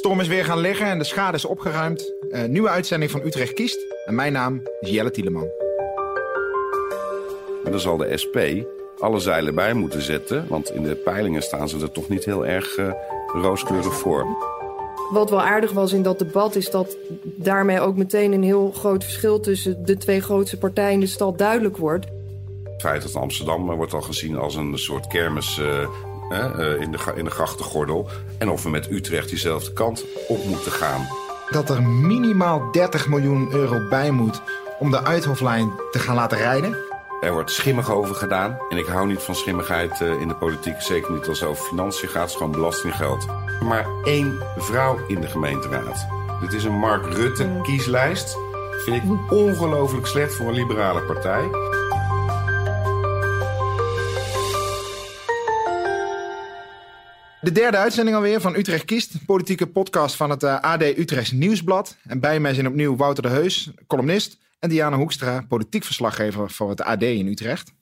storm is weer gaan liggen en de schade is opgeruimd. Een nieuwe uitzending van Utrecht kiest. En mijn naam is Jelle Tieleman. En dan zal de SP alle zeilen bij moeten zetten. Want in de peilingen staan ze er toch niet heel erg uh, rooskleurig voor. Wat wel aardig was in dat debat is dat daarmee ook meteen een heel groot verschil tussen de twee grootste partijen in de stad duidelijk wordt. Het feit dat Amsterdam wordt al gezien als een soort kermis uh, uh, in, de, in de grachtengordel. En of we met Utrecht diezelfde kant op moeten gaan. Dat er minimaal 30 miljoen euro bij moet om de Uithoflijn te gaan laten rijden. Er wordt schimmig over gedaan. En ik hou niet van schimmigheid in de politiek. Zeker niet als het over financiën gaat. Het is gewoon belastinggeld. Maar één vrouw in de gemeenteraad. Dit is een Mark Rutte kieslijst. Vind ik ongelooflijk slecht voor een liberale partij. De derde uitzending alweer van Utrecht Kiest, politieke podcast van het AD Utrechts Nieuwsblad. En bij mij zijn opnieuw Wouter de Heus, columnist, en Diana Hoekstra, politiek verslaggever voor het AD in Utrecht.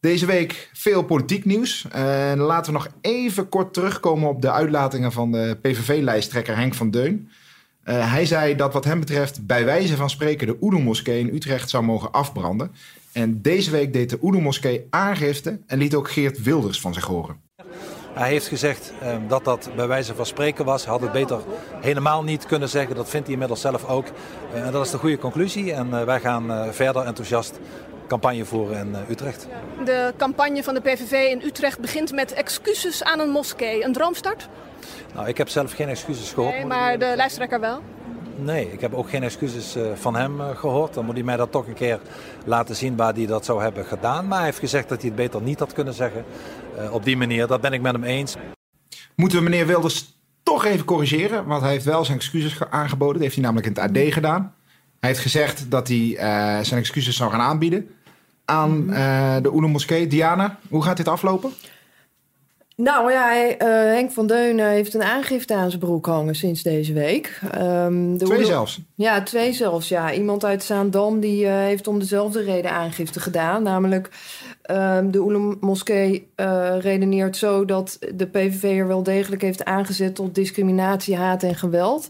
Deze week veel politiek nieuws. En laten we nog even kort terugkomen op de uitlatingen van de PVV-lijsttrekker Henk van Deun. Uh, hij zei dat wat hem betreft bij wijze van spreken de Oedo-moskee in Utrecht zou mogen afbranden. En deze week deed de Oedo-moskee aangifte en liet ook Geert Wilders van zich horen. Hij heeft gezegd uh, dat dat bij wijze van spreken was. Hij had het beter helemaal niet kunnen zeggen. Dat vindt hij inmiddels zelf ook. Uh, en dat is de goede conclusie. En uh, wij gaan verder enthousiast campagne voeren in Utrecht. De campagne van de PVV in Utrecht begint met excuses aan een moskee. Een droomstart? Nou, ik heb zelf geen excuses gehoord. Nee, maar de lijsttrekker wel? Nee, ik heb ook geen excuses van hem gehoord. Dan moet hij mij dat toch een keer laten zien waar hij dat zou hebben gedaan. Maar hij heeft gezegd dat hij het beter niet had kunnen zeggen. op die manier, dat ben ik met hem eens. Moeten we meneer Wilders toch even corrigeren? Want hij heeft wel zijn excuses aangeboden. Dat heeft hij namelijk in het AD gedaan. Hij heeft gezegd dat hij zijn excuses zou gaan aanbieden aan de Oene Moskee. Diana, hoe gaat dit aflopen? Nou ja, hij, uh, Henk van Deunen heeft een aangifte aan zijn broek hangen sinds deze week. Um, de twee zelfs? Ja, twee zelfs. Ja. Iemand uit Zaandam die uh, heeft om dezelfde reden aangifte gedaan. Namelijk, um, de Oele Moskee uh, redeneert zo dat de PVV er wel degelijk heeft aangezet tot discriminatie, haat en geweld.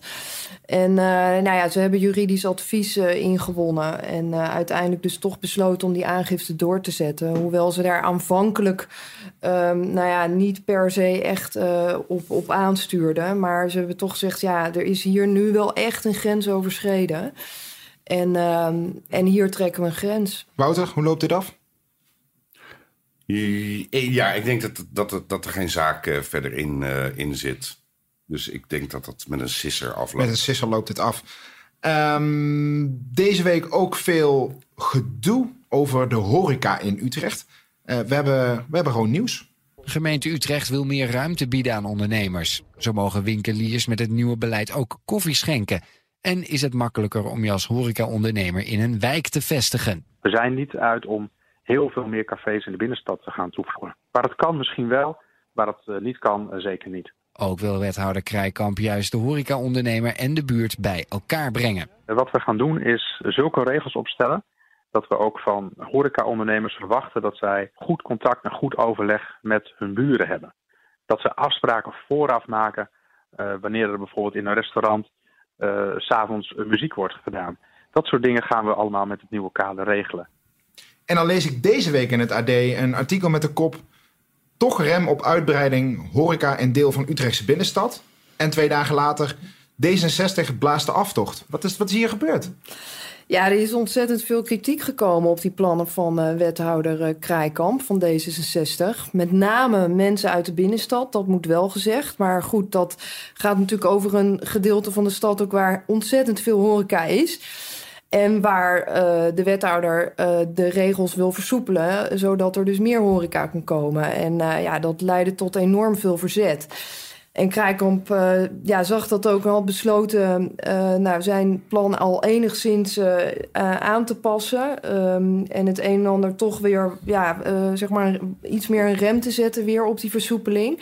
En uh, nou ja, ze hebben juridisch advies uh, ingewonnen. En uh, uiteindelijk dus toch besloten om die aangifte door te zetten. Hoewel ze daar aanvankelijk um, nou ja, niet per se echt op, op aanstuurden. Maar ze hebben toch gezegd, ja, er is hier nu wel echt een grens overschreden. En, um, en hier trekken we een grens. Wouter, hoe loopt dit af? Ja, ik denk dat, dat, dat er geen zaak verder in, in zit. Dus ik denk dat dat met een sisser afloopt. Met een sisser loopt het af. Um, deze week ook veel gedoe over de horeca in Utrecht. Uh, we, hebben, we hebben gewoon nieuws. Gemeente Utrecht wil meer ruimte bieden aan ondernemers. Zo mogen winkeliers met het nieuwe beleid ook koffie schenken. En is het makkelijker om je als horecaondernemer in een wijk te vestigen. We zijn niet uit om heel veel meer cafés in de binnenstad te gaan toevoegen. Waar het kan misschien wel, waar het uh, niet kan, uh, zeker niet. Ook wil wethouder Krijkamp juist de horecaondernemer en de buurt bij elkaar brengen. Wat we gaan doen is zulke regels opstellen dat we ook van horecaondernemers verwachten dat zij goed contact en goed overleg met hun buren hebben. Dat ze afspraken vooraf maken uh, wanneer er bijvoorbeeld in een restaurant uh, s'avonds muziek wordt gedaan. Dat soort dingen gaan we allemaal met het nieuwe kader regelen. En dan lees ik deze week in het AD een artikel met de kop toch rem op uitbreiding horeca en deel van Utrechtse binnenstad. En twee dagen later D66 blaast de aftocht. Wat is, wat is hier gebeurd? Ja, er is ontzettend veel kritiek gekomen op die plannen van uh, wethouder uh, Krijkamp van D66. Met name mensen uit de binnenstad, dat moet wel gezegd. Maar goed, dat gaat natuurlijk over een gedeelte van de stad ook waar ontzettend veel horeca is. En waar uh, de wethouder uh, de regels wil versoepelen, zodat er dus meer horeca kan komen. En uh, ja, dat leidde tot enorm veel verzet. En Krijkamp ja, zag dat ook al besloten nou, zijn plan al enigszins aan te passen. Um, en het een en ander toch weer ja, zeg maar iets meer een rem te zetten weer op die versoepeling.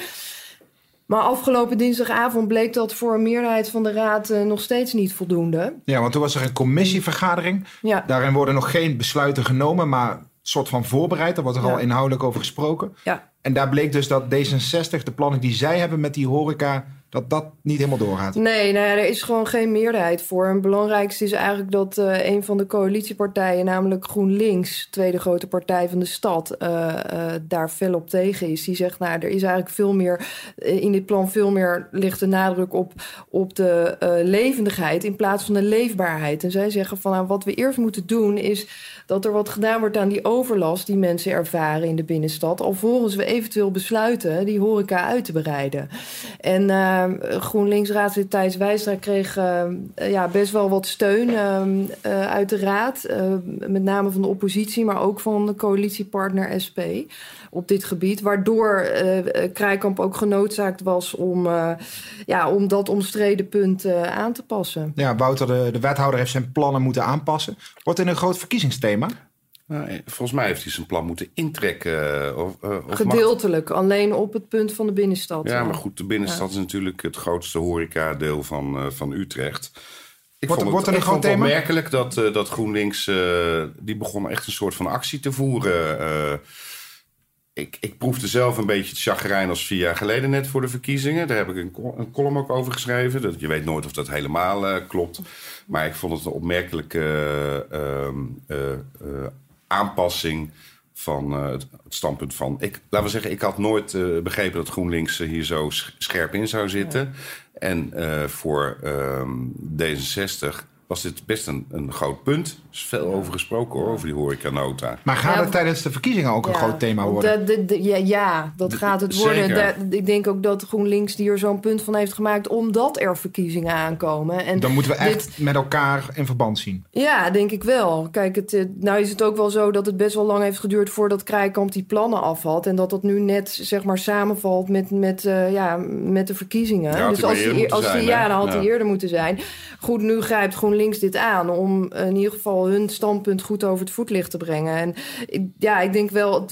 Maar afgelopen dinsdagavond bleek dat voor een meerderheid van de raad uh, nog steeds niet voldoende. Ja, want toen was er een commissievergadering. Ja. Daarin worden nog geen besluiten genomen, maar een soort van voorbereid. Daar wordt er ja. al inhoudelijk over gesproken. Ja. En daar bleek dus dat D66, de plannen die zij hebben met die horeca, dat dat niet helemaal doorgaat. Nee, nou ja, er is gewoon geen meerderheid voor. En het belangrijkste is eigenlijk dat uh, een van de coalitiepartijen, namelijk GroenLinks, tweede grote partij van de stad, uh, uh, daar fel op tegen is. Die zegt, nou, er is eigenlijk veel meer in dit plan veel meer ligt de nadruk op, op de levendigheid in plaats van de leefbaarheid. En zij zeggen van, nou, wat we eerst moeten doen is dat er wat gedaan wordt aan die overlast die mensen ervaren in de binnenstad, alvorens we eventueel besluiten die horeca uit te bereiden. En GroenLinks-raadslid Thijs Wijstra kreeg uh, ja, best wel wat steun uh, uit de raad. met name van de oppositie, maar ook van de coalitiepartner SP op dit gebied. Waardoor Krijkamp ook genoodzaakt was om, ja, om dat omstreden punt aan te passen. Ja, Wouter, de, de wethouder heeft zijn plannen moeten aanpassen. Wordt in een groot verkiezingsthema? Nou, volgens mij heeft hij zijn plan moeten intrekken. Of, uh, of Gedeeltelijk, mag... alleen op het punt van de binnenstad. Ja, maar goed, de binnenstad ja. is natuurlijk het grootste horecadeel van, uh, van Utrecht. Ik wordt, vond wordt het, er een groot thema? opmerkelijk dat, uh, dat GroenLinks... die begon echt een soort van actie te voeren. ik, ik proefde zelf een beetje het chagrijn als vier jaar geleden net voor de verkiezingen. Daar heb ik een, een column ook over geschreven. Dat, je weet nooit of dat helemaal klopt. Maar ik vond het een opmerkelijke aanpassing van uh, het, het, standpunt van. Ik, laten we zeggen, ik had nooit uh, begrepen dat GroenLinks hier zo scherp in zou zitten. Ja. En voor um, D66 was dit best een, een groot punt. Er is veel over gesproken hoor, over die horecanota. Maar gaat Ja, het tijdens de verkiezingen ook een groot thema worden? de- de- de- ja, ja, dat gaat het worden. ik denk ook dat GroenLinks die er zo'n punt van heeft gemaakt... omdat er verkiezingen aankomen. En Dan moeten we echt dit- met elkaar in verband zien. Ja, denk ik wel. Kijk, het, eh, nou is het ook wel zo dat het best wel lang heeft geduurd... voordat Krijkamp die plannen af had. En dat dat nu net, zeg maar, samenvalt met, met, eh, ja, met de verkiezingen. Ja, dus hij als eerder als zijn, ja, dan had hij eerder moeten zijn. Goed, nu grijpt GroenLinks dit aan... om in ieder geval hun standpunt goed over het voetlicht te brengen. En ja, ik denk wel...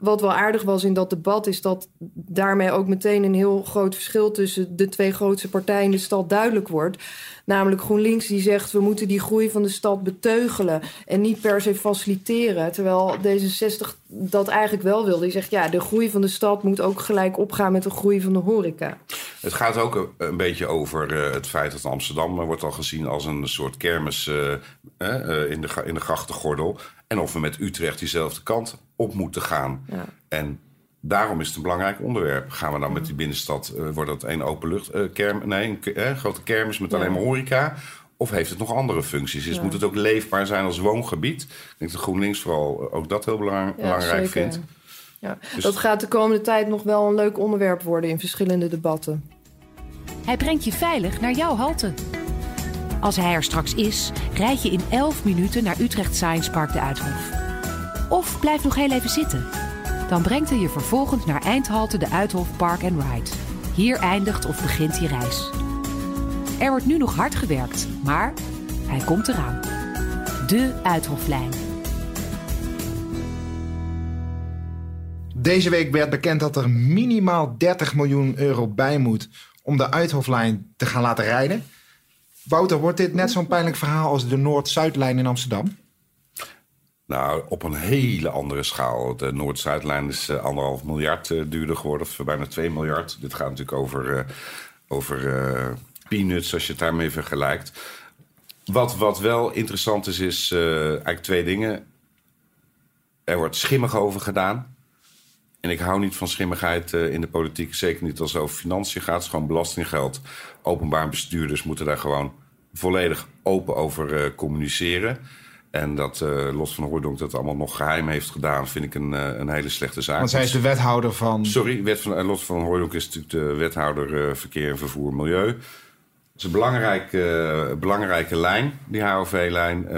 wat wel aardig was in dat debat, is dat daarmee ook meteen een heel groot verschil tussen de twee grootste partijen in de stad duidelijk wordt. Namelijk GroenLinks die zegt we moeten die groei van de stad beteugelen en niet per se faciliteren. Terwijl D66 dat eigenlijk wel wil. Die zegt ja, de groei van de stad moet ook gelijk opgaan met de groei van de horeca. Het gaat ook een, beetje over eh, het feit dat Amsterdam eh, wordt al gezien als een soort kermis eh, in, de, in de grachtengordel. En of we met Utrecht diezelfde kant op moeten gaan. Ja. En daarom is het een belangrijk onderwerp. Gaan we dan met die binnenstad, eh, wordt dat een openlucht eh, kerm, nee, een eh, grote kermis met Ja. alleen maar horeca? Of heeft het nog andere functies? Ja. Moet het ook leefbaar zijn als woongebied? Ik denk dat GroenLinks vooral ook dat heel belang- belangrijk zeker. vindt. Ja. Dus- Dat gaat de komende tijd nog wel een leuk onderwerp worden in verschillende debatten. Hij brengt je veilig naar jouw halte. Als hij er straks is, rijd je in 11 minuten naar Utrecht Science Park de Uithof. Of blijf nog heel even zitten. Dan brengt hij je vervolgens naar Eindhalte de Uithof Park and Ride. Hier eindigt of begint je reis. Er wordt nu nog hard gewerkt, maar hij komt eraan. De Uithoflijn. Deze week werd bekend dat er minimaal 30 miljoen euro bij moet om de Uithoflijn te gaan laten rijden. Wouter, wordt dit net zo'n pijnlijk verhaal als de Noord-Zuidlijn in Amsterdam? Nou, op een hele andere schaal. De Noord-Zuidlijn is eh, anderhalf miljard eh, duurder geworden, of bijna 2 miljard. Dit gaat natuurlijk over, eh, over peanuts als je het daarmee vergelijkt. Wat, wat wel interessant is, is eigenlijk twee dingen. Er wordt schimmig over gedaan. En ik hou niet van schimmigheid in de politiek. Zeker niet als het over financiën gaat. Het is gewoon belastinggeld. Openbaar bestuurders moeten daar gewoon volledig open over communiceren. En dat eh, Los van Hooydonk dat allemaal nog geheim heeft gedaan... vind ik een, eh, een hele slechte zaak. Want zij is de wethouder van. Sorry, wet van, eh, Los van Hooydonk is natuurlijk de wethouder Verkeer en Vervoer Milieu. Het is een belangrijke, belangrijke lijn, die HOV-lijn.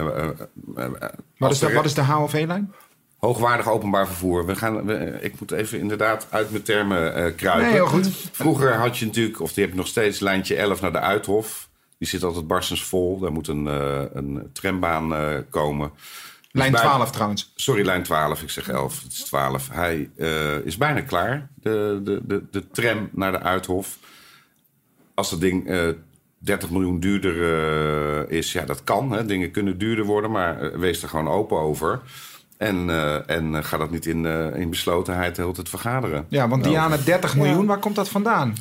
Wat is de, wat is de HOV-lijn? Hoogwaardig openbaar vervoer. We gaan, we- ik moet even inderdaad uit mijn termen kruipen. Nee, heel goed. Vroeger had je natuurlijk, of die heb je nog steeds, lijntje 11 naar de Uithof. Die zit altijd barstens vol. Daar moet een, eh, een trambaan eh, komen. Lijn bij- 12 trouwens. Sorry, lijn 12. Ik zeg 11. Het is 12. Hij eh, is bijna klaar. De, de, de, de tram naar de Uithof. Als dat ding eh 30 miljoen duurder eh, is, ja, dat kan. Hè. Dingen kunnen duurder worden, maar wees er gewoon open over. En, eh, en ga dat niet in, eh, in beslotenheid de hele tijd vergaderen. Ja, want Nou, Diana, 30 miljoen, waar komt dat vandaan?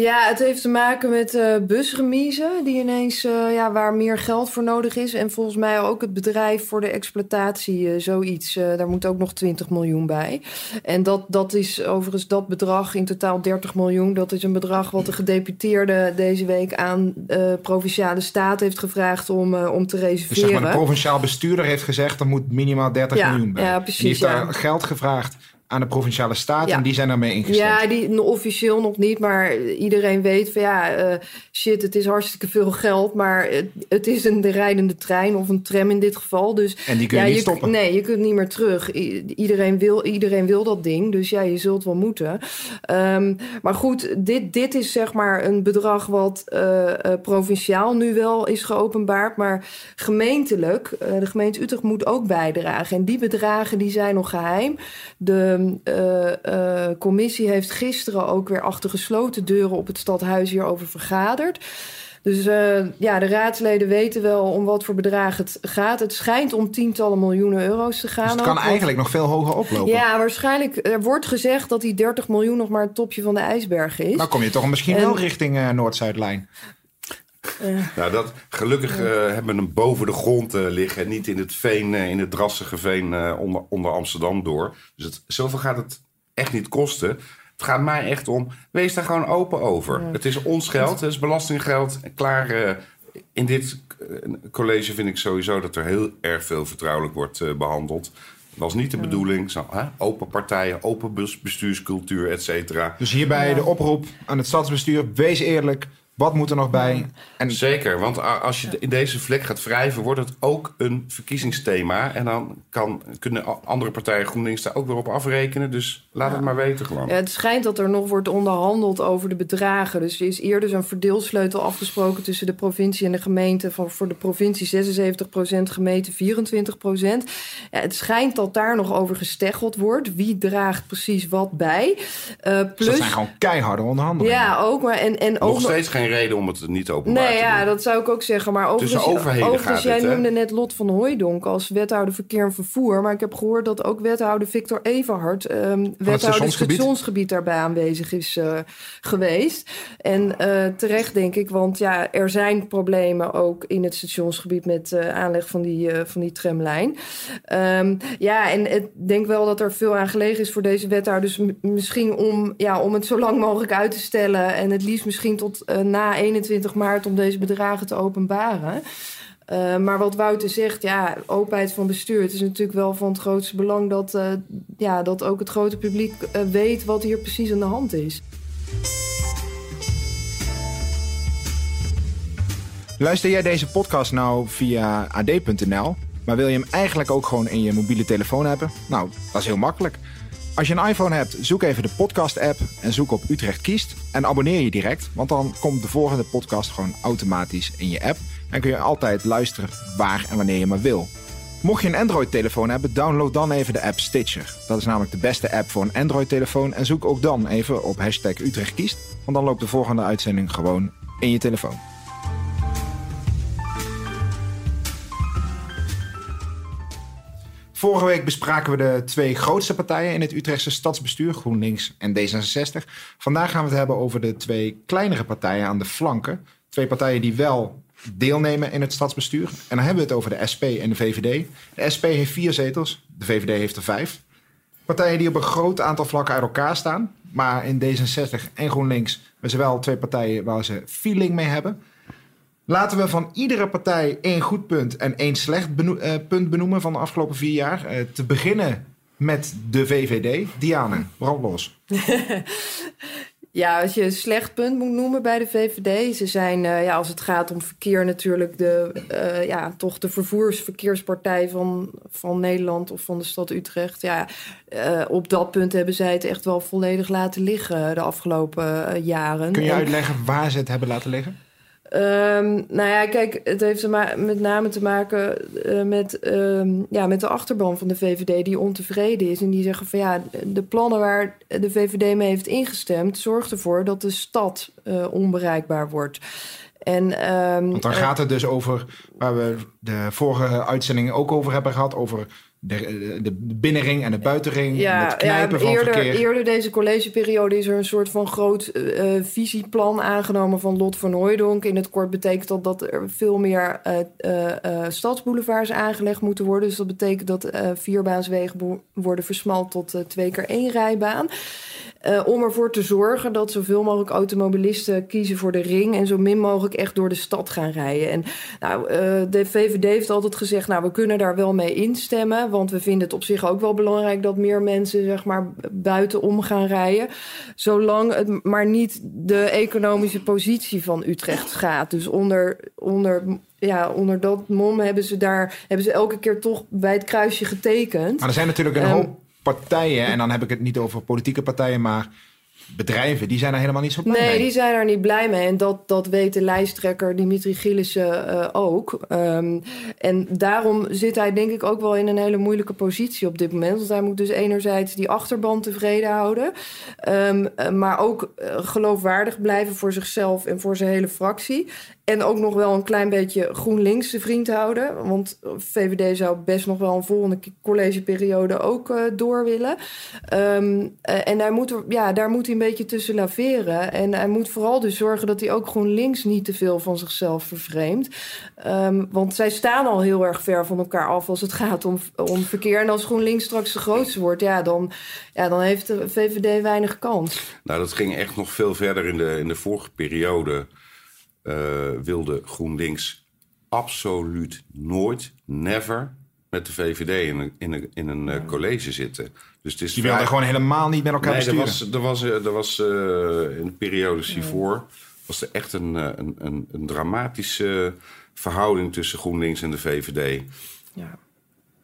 Ja, het heeft te maken met uh, busremise, die ineens uh, ja, waar meer geld voor nodig is. En volgens mij ook het bedrijf voor de exploitatie, uh, zoiets. daar moet ook nog 20 miljoen bij. En dat, dat is overigens dat bedrag, in totaal 30 miljoen. Dat is een bedrag wat de gedeputeerde deze week aan de provinciale staat heeft gevraagd om, om te reserveren. Dus zeg maar, de provinciaal bestuurder heeft gezegd, er moet minimaal 30 ja, miljoen bij. Ja, precies. Die heeft daar geld gevraagd aan de provinciale staat en die zijn daarmee ingestemd. Ja, die officieel nog niet, maar iedereen weet van ja, uh, shit, het is hartstikke veel geld, maar het, het, is een de rijdende trein of een tram in dit geval. Dus, en die kun je ja, niet stoppen. Nee, je kunt niet meer terug. I, iedereen, wil, iedereen wil dat ding, dus ja, je zult wel moeten. Um, maar goed, dit, dit is zeg maar een bedrag wat uh, uh, provinciaal nu wel is geopenbaard, maar gemeentelijk, de gemeente Utrecht moet ook bijdragen. En die bedragen die zijn nog geheim. De uh, commissie heeft gisteren ook weer achter gesloten deuren op het stadhuis hierover vergaderd. Dus uh, ja, de raadsleden weten wel om wat voor bedragen het gaat. Het schijnt om tientallen miljoenen euro's te gaan. Dus het kan ook, eigenlijk nog veel hoger oplopen. Ja, waarschijnlijk. Er wordt gezegd dat die 30 miljoen nog maar het topje van de ijsberg is. Nou kom je toch misschien en, wel richting Noord-Zuidlijn. Uh. Nou, dat, gelukkig uh, hebben we hem boven de grond uh, liggen en niet in het veen, in het drassige veen onder, onder Amsterdam door. Dus het, zoveel gaat het echt niet kosten. Het gaat mij echt om, wees daar gewoon open over. Ja. Het is ons geld, het is belastinggeld. Klaar, in dit college vind ik sowieso dat er heel erg veel vertrouwelijk wordt behandeld. Dat was niet de bedoeling. Zo, hè? Open partijen, open bestuurscultuur, et cetera. Dus hierbij de oproep aan het stadsbestuur, wees eerlijk. Wat moet er nog bij? En... Zeker, want als je in deze vlek gaat wrijven, wordt het ook een verkiezingsthema. En dan kan, kunnen andere partijen GroenLinks daar ook weer op afrekenen. Dus laat ja. het maar weten gewoon. Ja, het schijnt dat er nog wordt onderhandeld over de bedragen. Dus er is eerder zo'n verdeelsleutel afgesproken tussen de provincie en de gemeente. Van voor de provincie 76%, gemeente 24%. Ja, het schijnt dat daar nog over gesteggeld wordt. Wie draagt precies wat bij? Uh, plus... Dus dat zijn gewoon keiharde onderhandelingen. Ja, ook. Maar en, en nog ook steeds geen reden om het niet openbaar nee, te ja, doen. dat zou ik ook zeggen. Maar overigens, overigens jij noemde net Lot van Hooijdonk als wethouder verkeer en vervoer. Maar ik heb gehoord dat ook wethouder Victor Everhard, um, wethouder stationsgebied. stationsgebied daarbij aanwezig is uh, geweest. En uh, terecht denk ik, want ja, er zijn problemen ook in het stationsgebied met uh, aanleg van die, van die tramlijn. Um, ja, en ik denk wel dat er veel aan gelegen is voor deze wethouder. Dus misschien om, ja, om het zo lang mogelijk uit te stellen en het liefst misschien tot na 21 maart om deze bedragen te openbaren. Uh, maar wat Wouter zegt, ja, openheid van bestuur. Het is natuurlijk wel van het grootste belang dat, uh, ja, dat ook het grote publiek uh, weet wat hier precies aan de hand is. Luister jij deze podcast nou via ad.nl, maar wil je hem eigenlijk ook gewoon in je mobiele telefoon hebben? Nou, dat is heel makkelijk. Als je een iPhone hebt, zoek even de podcast-app en zoek op Utrecht Kiest. En abonneer je direct, want dan komt de volgende podcast gewoon automatisch in je app. En kun je altijd luisteren waar en wanneer je maar wil. Mocht je een Android-telefoon hebben, download dan even de app Stitcher. Dat is namelijk de beste app voor een Android-telefoon. En zoek ook dan even op hashtag Utrecht Kiest, want dan loopt de volgende uitzending gewoon in je telefoon. Vorige week bespraken we de twee grootste partijen in het Utrechtse stadsbestuur, GroenLinks en D66. Vandaag gaan we het hebben over de twee kleinere partijen aan de flanken. Twee partijen die wel deelnemen in het stadsbestuur. En dan hebben we het over de SP en de VVD. De SP heeft vier zetels, de VVD heeft er vijf. Partijen die op een groot aantal vlakken uit elkaar staan. Maar in D66 en GroenLinks zijn wel twee partijen waar ze feeling mee hebben. Laten we van iedere partij één goed punt en één slecht beno uh, punt benoemen van de afgelopen vier jaar. Uh, te beginnen met de VVD. Diane, brand los. Ja, als je een slecht punt moet noemen bij de VVD. Ze zijn, uh, ja, als het gaat om verkeer, natuurlijk de, ja, toch de vervoersverkeerspartij van, van Nederland of van de stad Utrecht. Ja, op dat punt hebben zij het echt wel volledig laten liggen de afgelopen jaren. Kun je uitleggen waar ze het hebben laten liggen? Um, nou ja, kijk, het heeft met name te maken uh, met, um, ja, met de achterban van de VVD die ontevreden is. En die zeggen van ja, de plannen waar de VVD mee heeft ingestemd, zorgt ervoor dat de stad uh, onbereikbaar wordt. En, um, Want dan gaat het dus over, waar we de vorige uitzending ook over hebben gehad, over de, de binnenring en de buitenring. het Ja, knijpen ja van eerder, verkeer. eerder deze collegeperiode is er een soort van groot eh, eh, visieplan aangenomen van Lot van Hooijdonk. In het kort betekent dat dat er veel meer eh eh, eh, stadsboulevards aangelegd moeten worden. Dus dat betekent dat eh vierbaanswegen worden versmalt tot eh, twee keer één rijbaan. Eh, om ervoor te zorgen dat zoveel mogelijk automobilisten kiezen voor de ring en zo min mogelijk echt door de stad gaan rijden. En nou, eh, de VVD heeft altijd gezegd, nou, we kunnen daar wel mee instemmen, want we vinden het op zich ook wel belangrijk dat meer mensen zeg maar buitenom gaan rijden, zolang het maar niet de economische positie van Utrecht gaat. Dus onder, onder, ja, onder dat mom hebben ze daar hebben ze elke keer toch bij het kruisje getekend. Maar er zijn natuurlijk een Ehm, hoop partijen, en dan heb ik het niet over politieke partijen, maar bedrijven, die zijn er helemaal niet zo blij Nee, mee. die zijn er niet blij mee. En dat, dat weet de lijsttrekker Dimitri Gillissen eh, ook. Ehm, en daarom zit hij denk ik ook wel in een hele moeilijke positie op dit moment. Want hij moet dus enerzijds die achterban tevreden houden. ehm, eh, maar ook eh, geloofwaardig blijven voor zichzelf en voor zijn hele fractie. En ook nog wel een klein beetje GroenLinks de vriend houden. Want VVD zou best nog wel een volgende collegeperiode ook eh, door willen. Ehm, eh, en hij moet ja, daar moet hij een beetje tussen laveren. En hij moet vooral dus zorgen dat hij ook GroenLinks niet te veel van zichzelf vervreemdt. Ehm, want zij staan al heel erg ver van elkaar af als het gaat om, om verkeer. En als GroenLinks straks de grootste wordt, ja, dan, ja, dan heeft de VVD weinig kans. Nou, dat ging echt nog veel verder in de, in de vorige periode. Eh, wilde GroenLinks absoluut nooit, never met de VVD in een, in een, in een eh, college zitten. Dus het is Die wilden vrij- gewoon helemaal niet met elkaar Nee, er besturen. was, er was, er was eh, in de periode hiervoor was er echt een, eh, een, een, een dramatische verhouding tussen GroenLinks en de VVD. Ja.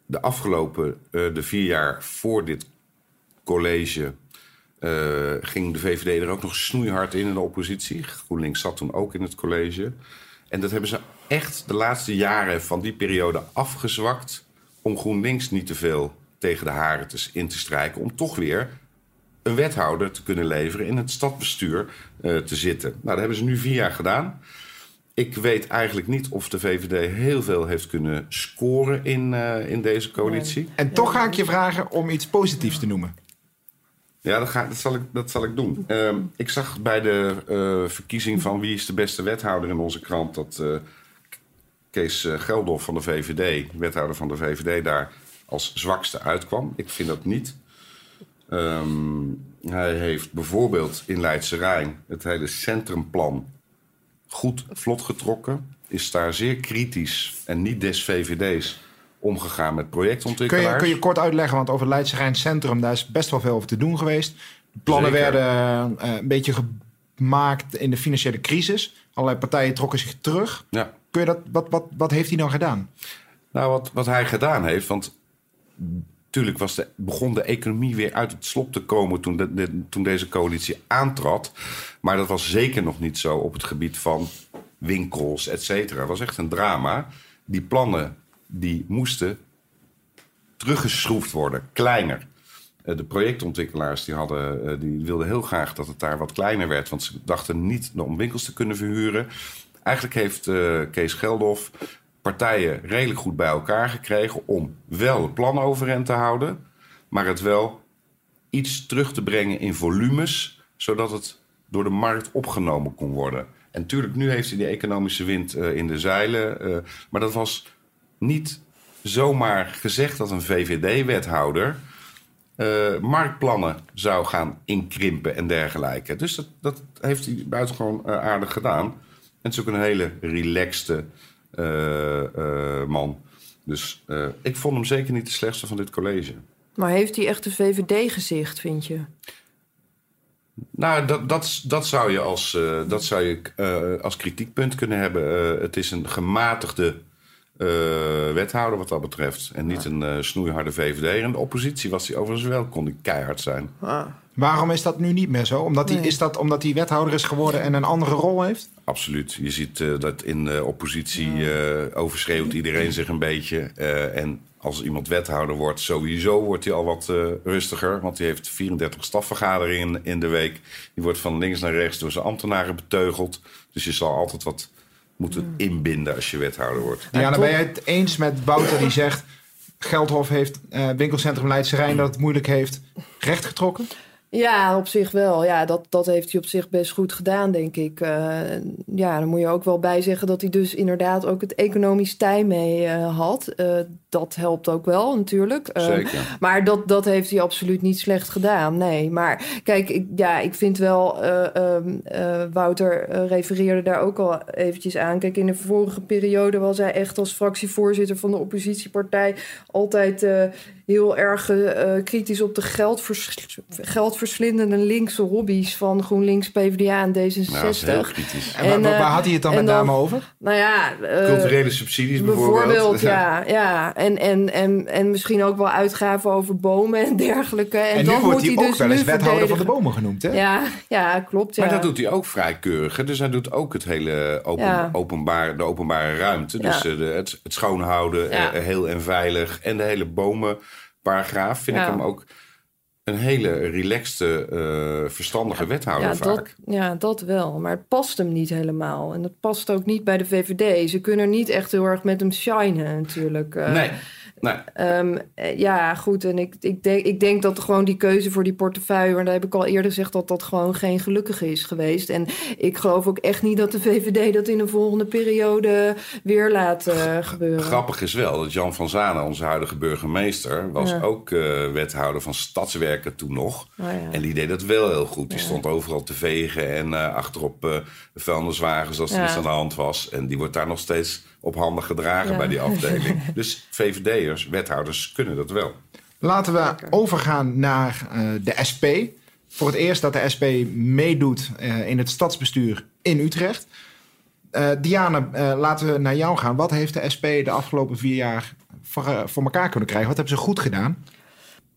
De afgelopen, eh, de vier jaar voor dit college, eh, ging de VVD er ook nog snoeihard in in de oppositie. GroenLinks zat toen ook in het college. En dat hebben ze echt de laatste jaren van die periode afgezwakt... om GroenLinks niet te veel tegen de haren te, in te strijken... om toch weer een wethouder te kunnen leveren in het stadsbestuur eh, te zitten. Nou, dat hebben ze nu vier jaar gedaan. Ik weet eigenlijk niet of de VVD heel veel heeft kunnen scoren in, eh, in deze coalitie. En toch ga ik je vragen om iets positiefs te noemen. Ja, dat, ga, dat, zal, ik, dat zal ik doen. Ehm, ik zag bij de eh, verkiezing van wie is de beste wethouder in onze krant... dat eh, Kees eh, Geldof van de VVD, wethouder van de VVD, daar als zwakste uitkwam. Ik vind dat niet. Ehm, hij heeft bijvoorbeeld in Leidse Rijn het hele centrumplan goed vlot getrokken. Is daar zeer kritisch en niet des VVD's omgegaan met Kun projectontwikkelaars. je, kun je kort uitleggen, want over Leidse Rijn Centrum, daar is best wel veel over te doen geweest. De plannen Zeker. werden eh, een beetje gemaakt in de financiële crisis. Allerlei partijen trokken zich terug. Ja. Kun je dat, wat, wat, wat heeft hij dan gedaan? Nou, wat, wat hij gedaan heeft, want natuurlijk was de, begon de economie weer uit het slop te komen toen, de, de- toen deze coalitie aantrad. Maar dat was zeker nog niet zo op het gebied van winkels, et cetera. Het was echt een drama. Die plannen die moesten teruggeschroefd worden, kleiner. Eh, De projectontwikkelaars die hadden, eh, die wilden heel graag dat het daar wat kleiner werd. Want ze dachten niet om winkels te kunnen verhuren. Eigenlijk heeft eh, Kees Geldof partijen redelijk goed bij elkaar gekregen... om wel het plan overeind te houden... maar het wel iets terug te brengen in volumes... zodat het door de markt opgenomen kon worden. En natuurlijk, nu heeft hij die economische wind in de zeilen. maar dat was niet zomaar gezegd dat een VVD-wethouder... eh, marktplannen zou gaan inkrimpen en dergelijke. Dus dat, dat heeft hij buitengewoon eh, aardig gedaan. En het is ook een hele relaxte eh, man. Dus ik vond hem zeker niet de slechtste van dit college. Maar heeft hij echt een VVD-gezicht, vind je? Nou, dat, dat, dat zou je als, dat zou je, als kritiekpunt kunnen hebben. Het is een gematigde wethouder wat dat betreft. En niet een eh, snoeiharde VVD. En de oppositie was hij overigens wel, kon die keihard zijn. Waarom is dat nu niet meer zo? Omdat hij, Nee. Is dat omdat hij wethouder is geworden en een andere rol heeft? Absoluut. Je ziet eh, dat in de oppositie eh, overschreeuwt iedereen zich een beetje. Eh, en als iemand wethouder wordt, sowieso wordt hij al wat eh, rustiger. Want hij heeft 34 stafvergaderingen in, in de week. Die wordt van links naar rechts door zijn ambtenaren beteugeld. Dus je zal altijd wat moeten inbinden als je wethouder wordt. Ja, dan ben je het eens met Wouter die zegt... Geldhof heeft uh, winkelcentrum Leidse Rijn dat het moeilijk heeft rechtgetrokken? Ja, op zich wel. Ja, dat, dat heeft hij op zich best goed gedaan, denk ik. Uh, ja, dan moet je ook wel bij zeggen dat hij dus inderdaad ook het economisch tij mee uh, had. Uh, dat helpt ook wel, natuurlijk. Zeker. Maar dat, dat heeft hij absoluut niet slecht gedaan, nee. Maar kijk, ik, ja, ik vind wel... Um, Wouter refereerde daar ook al eventjes aan. Kijk, in de vorige periode was hij echt als fractievoorzitter van de oppositiepartij... altijd heel erg kritisch op de geldvers geldverschillen versvlindende linkse hobby's van GroenLinks, PvdA en D66. Nou, kritisch. En, en waar, waar, had hij het dan met name over? Nou ja, uh, culturele subsidies bijvoorbeeld. bijvoorbeeld ja, ja. En, en, en, en misschien ook wel uitgaven over bomen en dergelijke. En, en dan nu wordt hij, hij dus ook wel eens wethouder van de bomen genoemd, hè? Ja, ja klopt. Ja. Maar dat doet hij ook vrij keurig. Hè? Dus hij doet ook het hele open, ja. openbaar, de openbare ruimte. Dus ja. de, het, het schoonhouden, heel en veilig. En de hele bomenparagraaf vind ik hem ook een hele relaxte, uh, verstandige ja, wethouder ja, vaak. Dat, ja, dat wel. Maar het past hem niet helemaal. En dat past ook niet bij de VVD. Ze kunnen niet echt heel erg met hem shinen natuurlijk. Uh, nee. Nee. Um, ja, goed. En ik, ik, denk, ik denk dat gewoon die keuze voor die portefeuille... maar daar heb ik al eerder gezegd dat dat gewoon geen gelukkige is geweest. En ik geloof ook echt niet dat de VVD dat in de volgende periode weer laat uh, gebeuren. Grappig is wel dat Jan van Zanen, onze huidige burgemeester... was ja. ook uh, wethouder van Stadswerken toen nog. Oh, ja. En die deed dat wel heel goed. Die ja. stond overal te vegen en uh, achterop vuilniswagens als er iets aan de hand was. En die wordt daar nog steeds op handen gedragen ja. bij die afdeling. dus VVD'ers, wethouders kunnen dat wel. Laten we Lekker. overgaan naar uh, de SP. Voor het eerst dat de SP meedoet uh, in het stadsbestuur in Utrecht. Uh, Diana, laten we naar jou gaan. Wat heeft de SP de afgelopen vier jaar voor, voor elkaar kunnen krijgen? Wat hebben ze goed gedaan?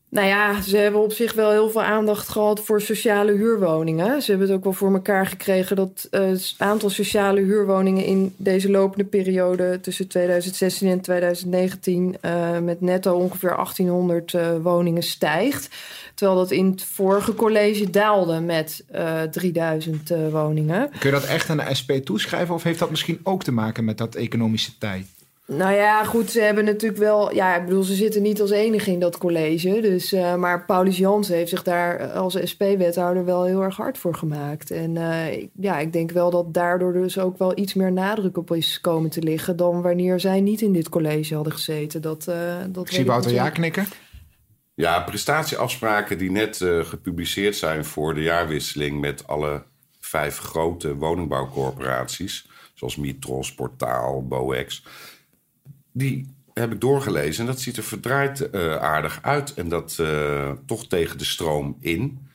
Nou ja, ze hebben op zich wel heel veel aandacht gehad voor sociale huurwoningen. Ze hebben het ook wel voor elkaar gekregen dat het aantal sociale huurwoningen in deze lopende periode tussen 2016 en 2019 uh, met netto ongeveer 1800 uh, woningen stijgt. Terwijl dat in het vorige college daalde met 3000 woningen. Kun je dat echt aan de SP toeschrijven of heeft dat misschien ook te maken met dat economische tij? Nou ja, goed, ze hebben natuurlijk wel... Ja, ik bedoel, ze zitten niet als enige in dat college. Dus, uh, maar Paulus Jansen heeft zich daar als SP-wethouder wel heel erg hard voor gemaakt. En uh, ja, ik denk wel dat daardoor dus ook wel iets meer nadruk op is komen te liggen... dan wanneer zij niet in dit college hadden gezeten. Dat, uh, dat ik zie Wouter ja knikken. Ja, prestatieafspraken die net uh, gepubliceerd zijn voor de jaarwisseling... met alle vijf grote woningbouwcorporaties... zoals Mitros, Portaal, Boex die heb ik doorgelezen en dat ziet er verdraaid uh, aardig uit. En dat uh, toch tegen de stroom in.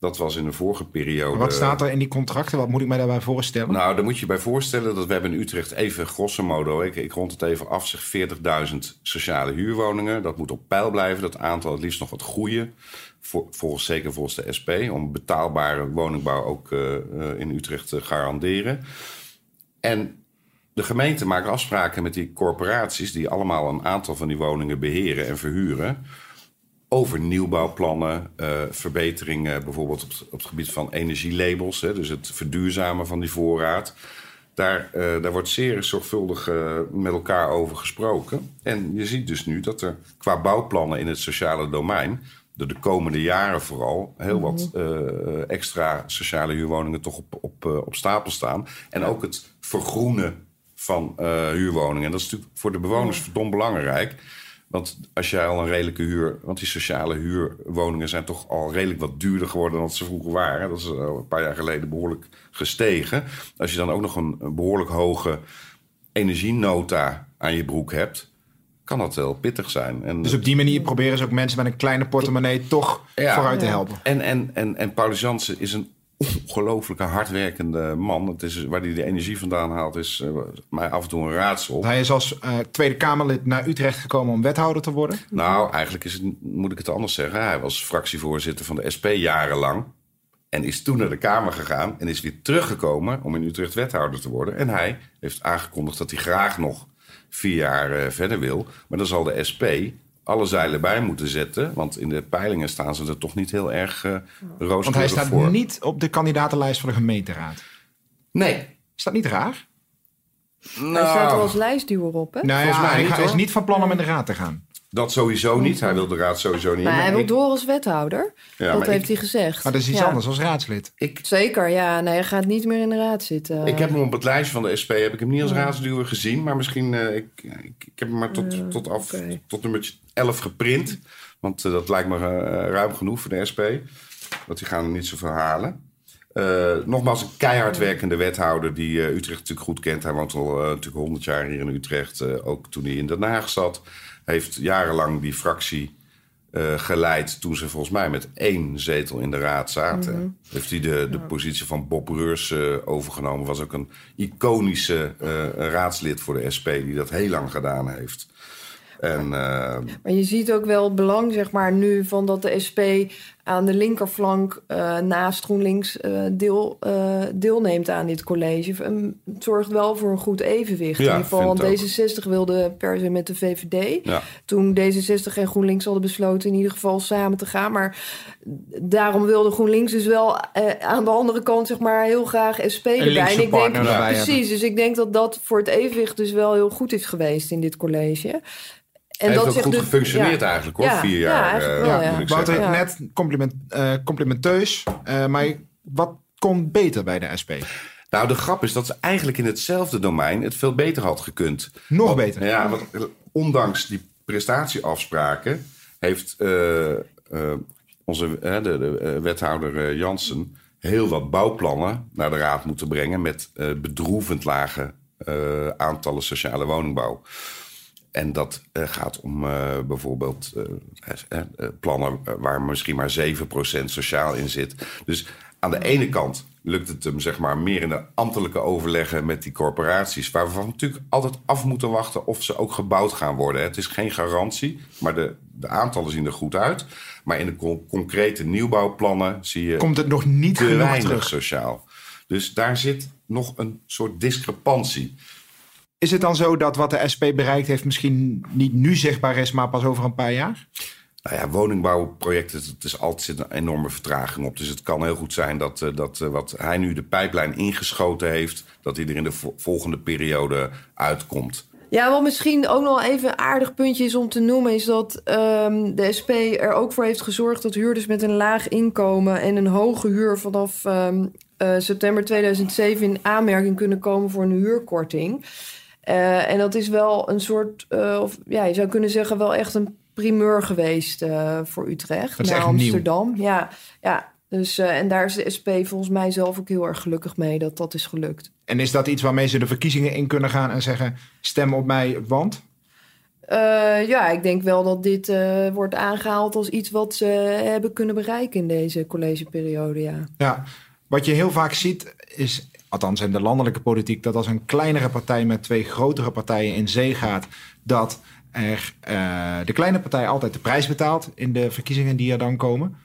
Dat was in de vorige periode. Wat staat er in die contracten? Wat moet ik mij daarbij voorstellen? Nou, daar moet je bij voorstellen dat we hebben in Utrecht even grosso modo... ik, ik rond het even af, zeg 40.000 sociale huurwoningen. Dat moet op peil blijven, dat aantal het liefst nog wat groeien. Voor, volgens, zeker volgens de SP, om betaalbare woningbouw ook uh, in Utrecht te garanderen. En de gemeente maakt afspraken met die corporaties... die allemaal een aantal van die woningen beheren en verhuren... over nieuwbouwplannen, uh, verbeteringen... bijvoorbeeld op het, op het, gebied van energielabels... Hè, dus het verduurzamen van die voorraad. Daar, uh, daar wordt zeer zorgvuldig uh, met elkaar over gesproken. En je ziet dus nu dat er qua bouwplannen in het sociale domein... de, de komende jaren vooral heel wat extra sociale huurwoningen... toch op, op, op stapel staan. En ook het vergroenen van uh, huurwoningen. En dat is natuurlijk voor de bewoners verdomd belangrijk. Want als jij al een redelijke huur... Want die sociale huurwoningen zijn toch al redelijk wat duurder geworden... dan ze vroeger waren. Dat is een paar jaar geleden behoorlijk gestegen. Als je dan ook nog een, behoorlijk hoge energienota aan je broek hebt kan dat wel pittig zijn. En dus op die manier proberen ze ook mensen met een kleine portemonnee toch ja, vooruit te helpen. En, en, en, en Paulus Jansen is een ongelooflijke hardwerkende man. Het is, waar hij de energie vandaan haalt, is uh, mij af en toe een raadsel. Hij is als uh, Tweede Kamerlid naar Utrecht gekomen om wethouder te worden? Nou, eigenlijk is het, moet ik het anders zeggen. Hij was fractievoorzitter van de SP jarenlang. En is toen naar de Kamer gegaan en is weer teruggekomen om in Utrecht wethouder te worden. En hij heeft aangekondigd dat hij graag nog vier jaar uh, verder wil. Maar dan zal de SP alle zeilen bij moeten zetten. Want in de peilingen staan ze er toch niet heel erg uh, rooskleurig Want hij staat voor. niet op de kandidatenlijst voor de gemeenteraad. Nee. Is dat niet raar? Nou, hij staat er als lijstduwer op, hè? Nou ja, hij, niet, hij is niet van plan om in de raad te gaan. Dat sowieso niet. Hij wil de raad sowieso niet. Maar hij wil ik- door als wethouder. Ja, dat heeft ik- hij gezegd. Maar dat is iets Ja. anders als raadslid. Ik, Zeker, ja. Nee, hij gaat niet meer in de raad zitten. ik heb hem op het lijstje van de SP heb ik hem niet als raadsduwer gezien. Maar misschien, eh, ik, ik, ik heb hem maar tot, tot, af, oké. tot nummertje 11 geprint. Want eh, dat lijkt me eh, ruim genoeg voor de SP. Want die gaan er niet zoveel halen. Eh, nogmaals, een keihard werkende wethouder die Utrecht natuurlijk goed kent. Hij woont al eh, natuurlijk 100 jaar hier in Utrecht. eh, ook toen hij in Den Haag zat. Heeft jarenlang die fractie eh, geleid toen ze volgens mij met één zetel in de raad zaten. Heeft hij de, de positie van Bob Reurs eh, overgenomen. Was ook een iconische eh, raadslid voor de SP die dat heel lang gedaan heeft. En eh, Maar je ziet ook wel het belang, zeg maar, nu van dat de SP aan de linkerflank eh, naast GroenLinks eh, deel, deelneemt aan dit college. En het zorgt wel voor een goed evenwicht. Ja, in ieder geval, want ik D66 wilde per se met de VVD. ja. Toen D66 en GroenLinks hadden besloten in ieder geval samen te gaan. Maar daarom wilde GroenLinks dus wel eh, aan de andere kant, zeg maar, heel graag SP erbij. En ik denk, precies, hebben. dus ik denk dat dat voor het evenwicht dus wel heel goed is geweest in dit college. En heeft ook zegt goed dus- gefunctioneerd ja. eigenlijk hoor, Ja, vier ja, jaar. eh, wel, ja. moet ik Wouter, zeggen. Ja. net compliment, eh, complimenteus. eh, maar wat kon beter bij de SP? Nou, de grap is dat ze eigenlijk in hetzelfde domein het veel beter had gekund. Nog Want- beter. Ja, want ondanks die prestatieafspraken heeft eh, eh, onze de, de wethouder Jansen heel wat bouwplannen naar de raad moeten brengen met eh, bedroevend lage eh, aantallen sociale woningbouw. En dat eh, gaat om eh, bijvoorbeeld eh, plannen waar misschien maar 7% sociaal in zit. Dus aan de ene kant lukt het hem zeg maar meer in de ambtelijke overleggen met die corporaties, waar we van natuurlijk altijd af moeten wachten of ze ook gebouwd gaan worden. Het is geen garantie, maar de, de aantallen zien er goed uit. Maar in de con- concrete nieuwbouwplannen zie je Komt het nog niet te weinig terug? sociaal. Dus daar zit nog een soort discrepantie. Is het dan zo dat wat de SP bereikt heeft misschien niet nu zichtbaar is, maar pas over een paar jaar? Nou ja, woningbouwprojecten, het is altijd zit een enorme vertraging op. Dus het kan heel goed zijn dat, eh, dat eh, wat hij nu de pijplijn ingeschoten heeft, dat hij er in de vo- volgende periode uitkomt. Ja, wat misschien ook nog even een aardig puntje is om te noemen... is dat ehm, de SP er ook voor heeft gezorgd... dat huurders met een laag inkomen en een hoge huur... vanaf ehm, eh, september 2007 in aanmerking kunnen komen voor een huurkorting. Eh, en dat is wel een soort, eh, of ja, je zou kunnen zeggen... wel echt een primeur geweest eh, voor Utrecht. Naar nieuw. Amsterdam. Ja, ja. Dus, en daar is de SP volgens mij zelf ook heel erg gelukkig mee... dat dat is gelukt. En is dat iets waarmee ze de verkiezingen in kunnen gaan en zeggen: stem op mij, want? Ja, ik denk wel dat dit wordt aangehaald als iets wat ze hebben kunnen bereiken in deze collegeperiode. Ja. Ja, wat je heel vaak ziet is, althans in de landelijke politiek, dat als een kleinere partij met twee grotere partijen in zee gaat, dat er eh, de kleine partij altijd de prijs betaalt in de verkiezingen die er dan komen.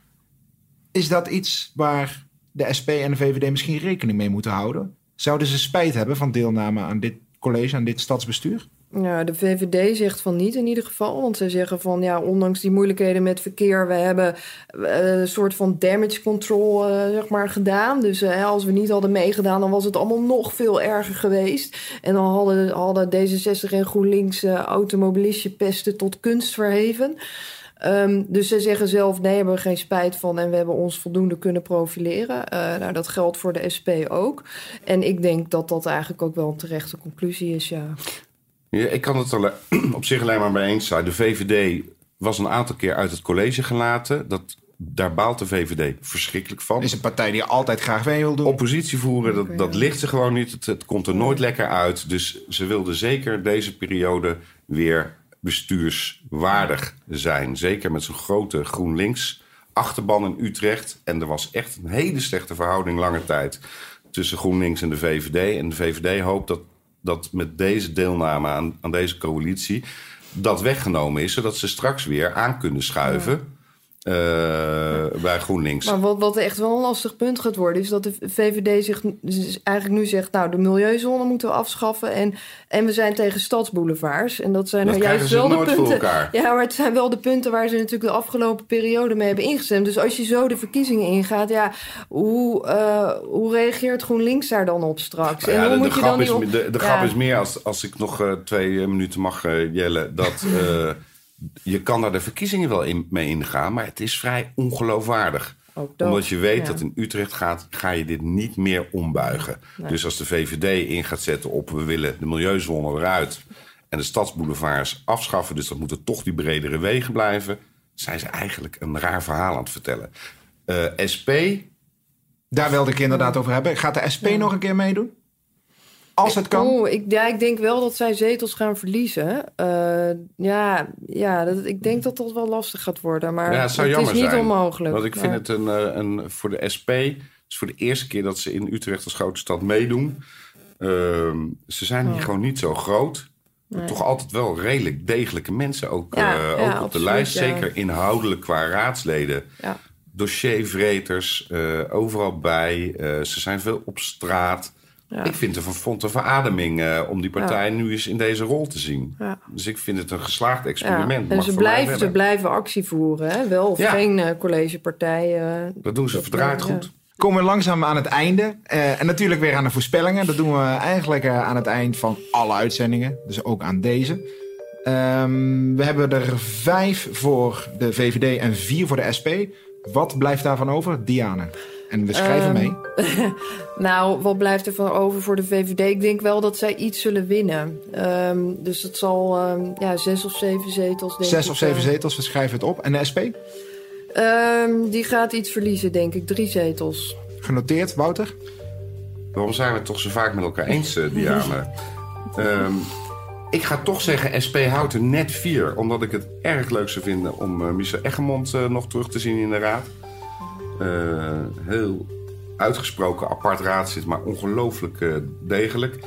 Is dat iets waar de SP en de VVD misschien rekening mee moeten houden? Zouden ze spijt hebben van deelname aan dit college, aan dit stadsbestuur? Ja, de VVD zegt van niet in ieder geval. Want zij zeggen van ja, ondanks die moeilijkheden met verkeer, we hebben eh, een soort van damage control eh, zeg maar, gedaan. Dus eh, als we niet hadden meegedaan, dan was het allemaal nog veel erger geweest. En dan hadden, hadden D66 en GroenLinks automobilistje pesten tot kunst verheven. Ehm, dus ze zeggen zelf, nee, hebben we geen spijt van en we hebben ons voldoende kunnen profileren. Nou, dat geldt voor de SP ook. En ik denk dat dat eigenlijk ook wel een terechte conclusie is, ja. Ja, ik kan het er op zich alleen maar mee eens zijn. De VVD was een aantal keer uit het college gelaten. Dat, daar baalt de VVD verschrikkelijk van. Is een partij die altijd graag mee wil doen? Oppositie voeren, dat, dat ligt ze gewoon niet. Het, het komt er nooit lekker uit. Dus ze wilden zeker deze periode weer bestuurswaardig zijn. Zeker met zo'n grote GroenLinks achterban in Utrecht. En er was echt een hele slechte verhouding lange tijd tussen GroenLinks en de VVD. En de VVD hoopt dat, dat met deze deelname aan, aan deze coalitie dat weggenomen is, zodat ze straks weer aan kunnen schuiven eh, bij GroenLinks. Maar wat, wat echt wel een lastig punt gaat worden, is dat de VVD zich eigenlijk nu zegt: Nou, de milieuzone moeten we afschaffen. En, en we zijn tegen stadsboulevards. En dat zijn Dat nou juist wel de punten. Ja, maar het zijn wel de punten waar ze natuurlijk de afgelopen periode mee hebben ingestemd. Dus als je zo de verkiezingen ingaat, ja, hoe, eh, hoe reageert GroenLinks daar dan op straks? Ja, en hoe de, de moet je grap, dan is, op... de, de Ja. grap is meer, als, als ik nog eh, twee minuten mag, eh, Jelle, dat je kan daar de verkiezingen wel in, mee ingaan, maar het is vrij ongeloofwaardig. Dat, Omdat je weet ja. dat in Utrecht gaat, ga je dit niet meer ombuigen. Dus als de VVD in gaat zetten op we willen de milieuzone eruit en de stadsboulevards afschaffen, dus dat moeten toch die bredere wegen blijven, zijn ze eigenlijk een raar verhaal aan het vertellen. Eh, SP, Daar wilde ik inderdaad over hebben. Gaat de SP nog een keer meedoen? Als het kan. Oeh, ik, ja, ik denk wel dat zij zetels gaan verliezen. Eh, ja, ja dat, ik denk dat dat wel lastig gaat worden. Maar ja, het zou is niet zijn. onmogelijk. Want ik vind het een, eh, een, voor de SP, het is voor de eerste keer dat ze in Utrecht als grote stad meedoen. Ehm, ze zijn hier Oh. gewoon niet zo groot. Nee. Toch altijd wel redelijk degelijke mensen ook, Ja, eh, ja, ook op de lijst. ja. Zeker inhoudelijk qua raadsleden. Ja. Dossiervreters, eh, overal bij. Eh, ze zijn veel op straat. Ja. Ik vind het een vond een verademing eh, om die partij nu eens in deze rol te zien. Ja. Dus ik vind het een geslaagd Ja, experiment. en Mag ze blijven, ze blijven actie voeren. Hè? Wel of Ja. geen eh, collegepartij. eh, Dat doen ze dat, verdraaid goed. Komen we langzaam aan het einde. Eh, en natuurlijk weer aan de voorspellingen. Dat doen we eigenlijk aan het eind van alle uitzendingen. Dus ook aan deze. Ehm, we hebben er vijf voor de VVD en vier voor de SP. Wat blijft daarvan over? Diane. En we schrijven Ehm, mee. Nou, wat blijft er van over voor de VVD? Ik denk wel dat zij iets zullen winnen. Ehm, dus het zal ehm, ja, zes of zeven zetels. Denk Zes ik, of zeven eh. zetels, we schrijven het op. En de SP? Ehm, die gaat iets verliezen, denk ik. Drie zetels. Genoteerd, Wouter? Waarom zijn we het toch zo vaak met elkaar eens, eh, Diane? Ehm, ik ga toch zeggen, SP houdt er net vier. Omdat ik het erg leuk zou vinden om eh, Michel eh, nog terug te zien in de raad. Eh, heel uitgesproken apart raadslid, maar ongelooflijk eh, degelijk.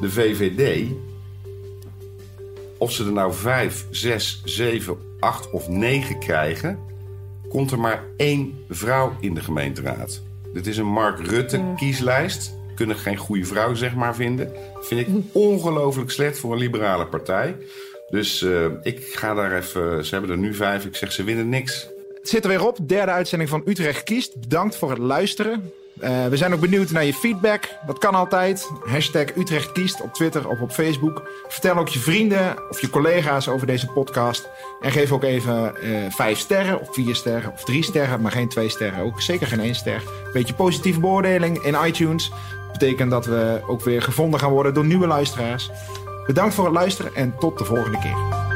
De VVD, of ze er nou vijf, zes, zeven, acht of negen krijgen... komt er maar één vrouw in de gemeenteraad. Dit is een Mark Rutte kieslijst. Kunnen geen goede vrouw zeg maar vinden. Vind ik ongelooflijk slecht voor een liberale partij. Dus eh, ik ga daar even... Ze hebben er nu vijf. Ik zeg ze winnen niks. Het zit er weer op. Derde uitzending van Utrecht Kiest. Bedankt voor het luisteren. Eh, we zijn ook benieuwd naar je feedback. Dat kan altijd. Hashtag Utrecht Kiest op Twitter of op Facebook. Vertel ook je vrienden of je collega's over deze podcast. En geef ook even eh, vijf sterren of vier sterren of drie sterren. Maar geen twee sterren. Ook zeker geen één ster. Beetje positieve beoordeling in iTunes. Betekent dat we ook weer gevonden gaan worden door nieuwe luisteraars. Bedankt voor het luisteren en tot de volgende keer.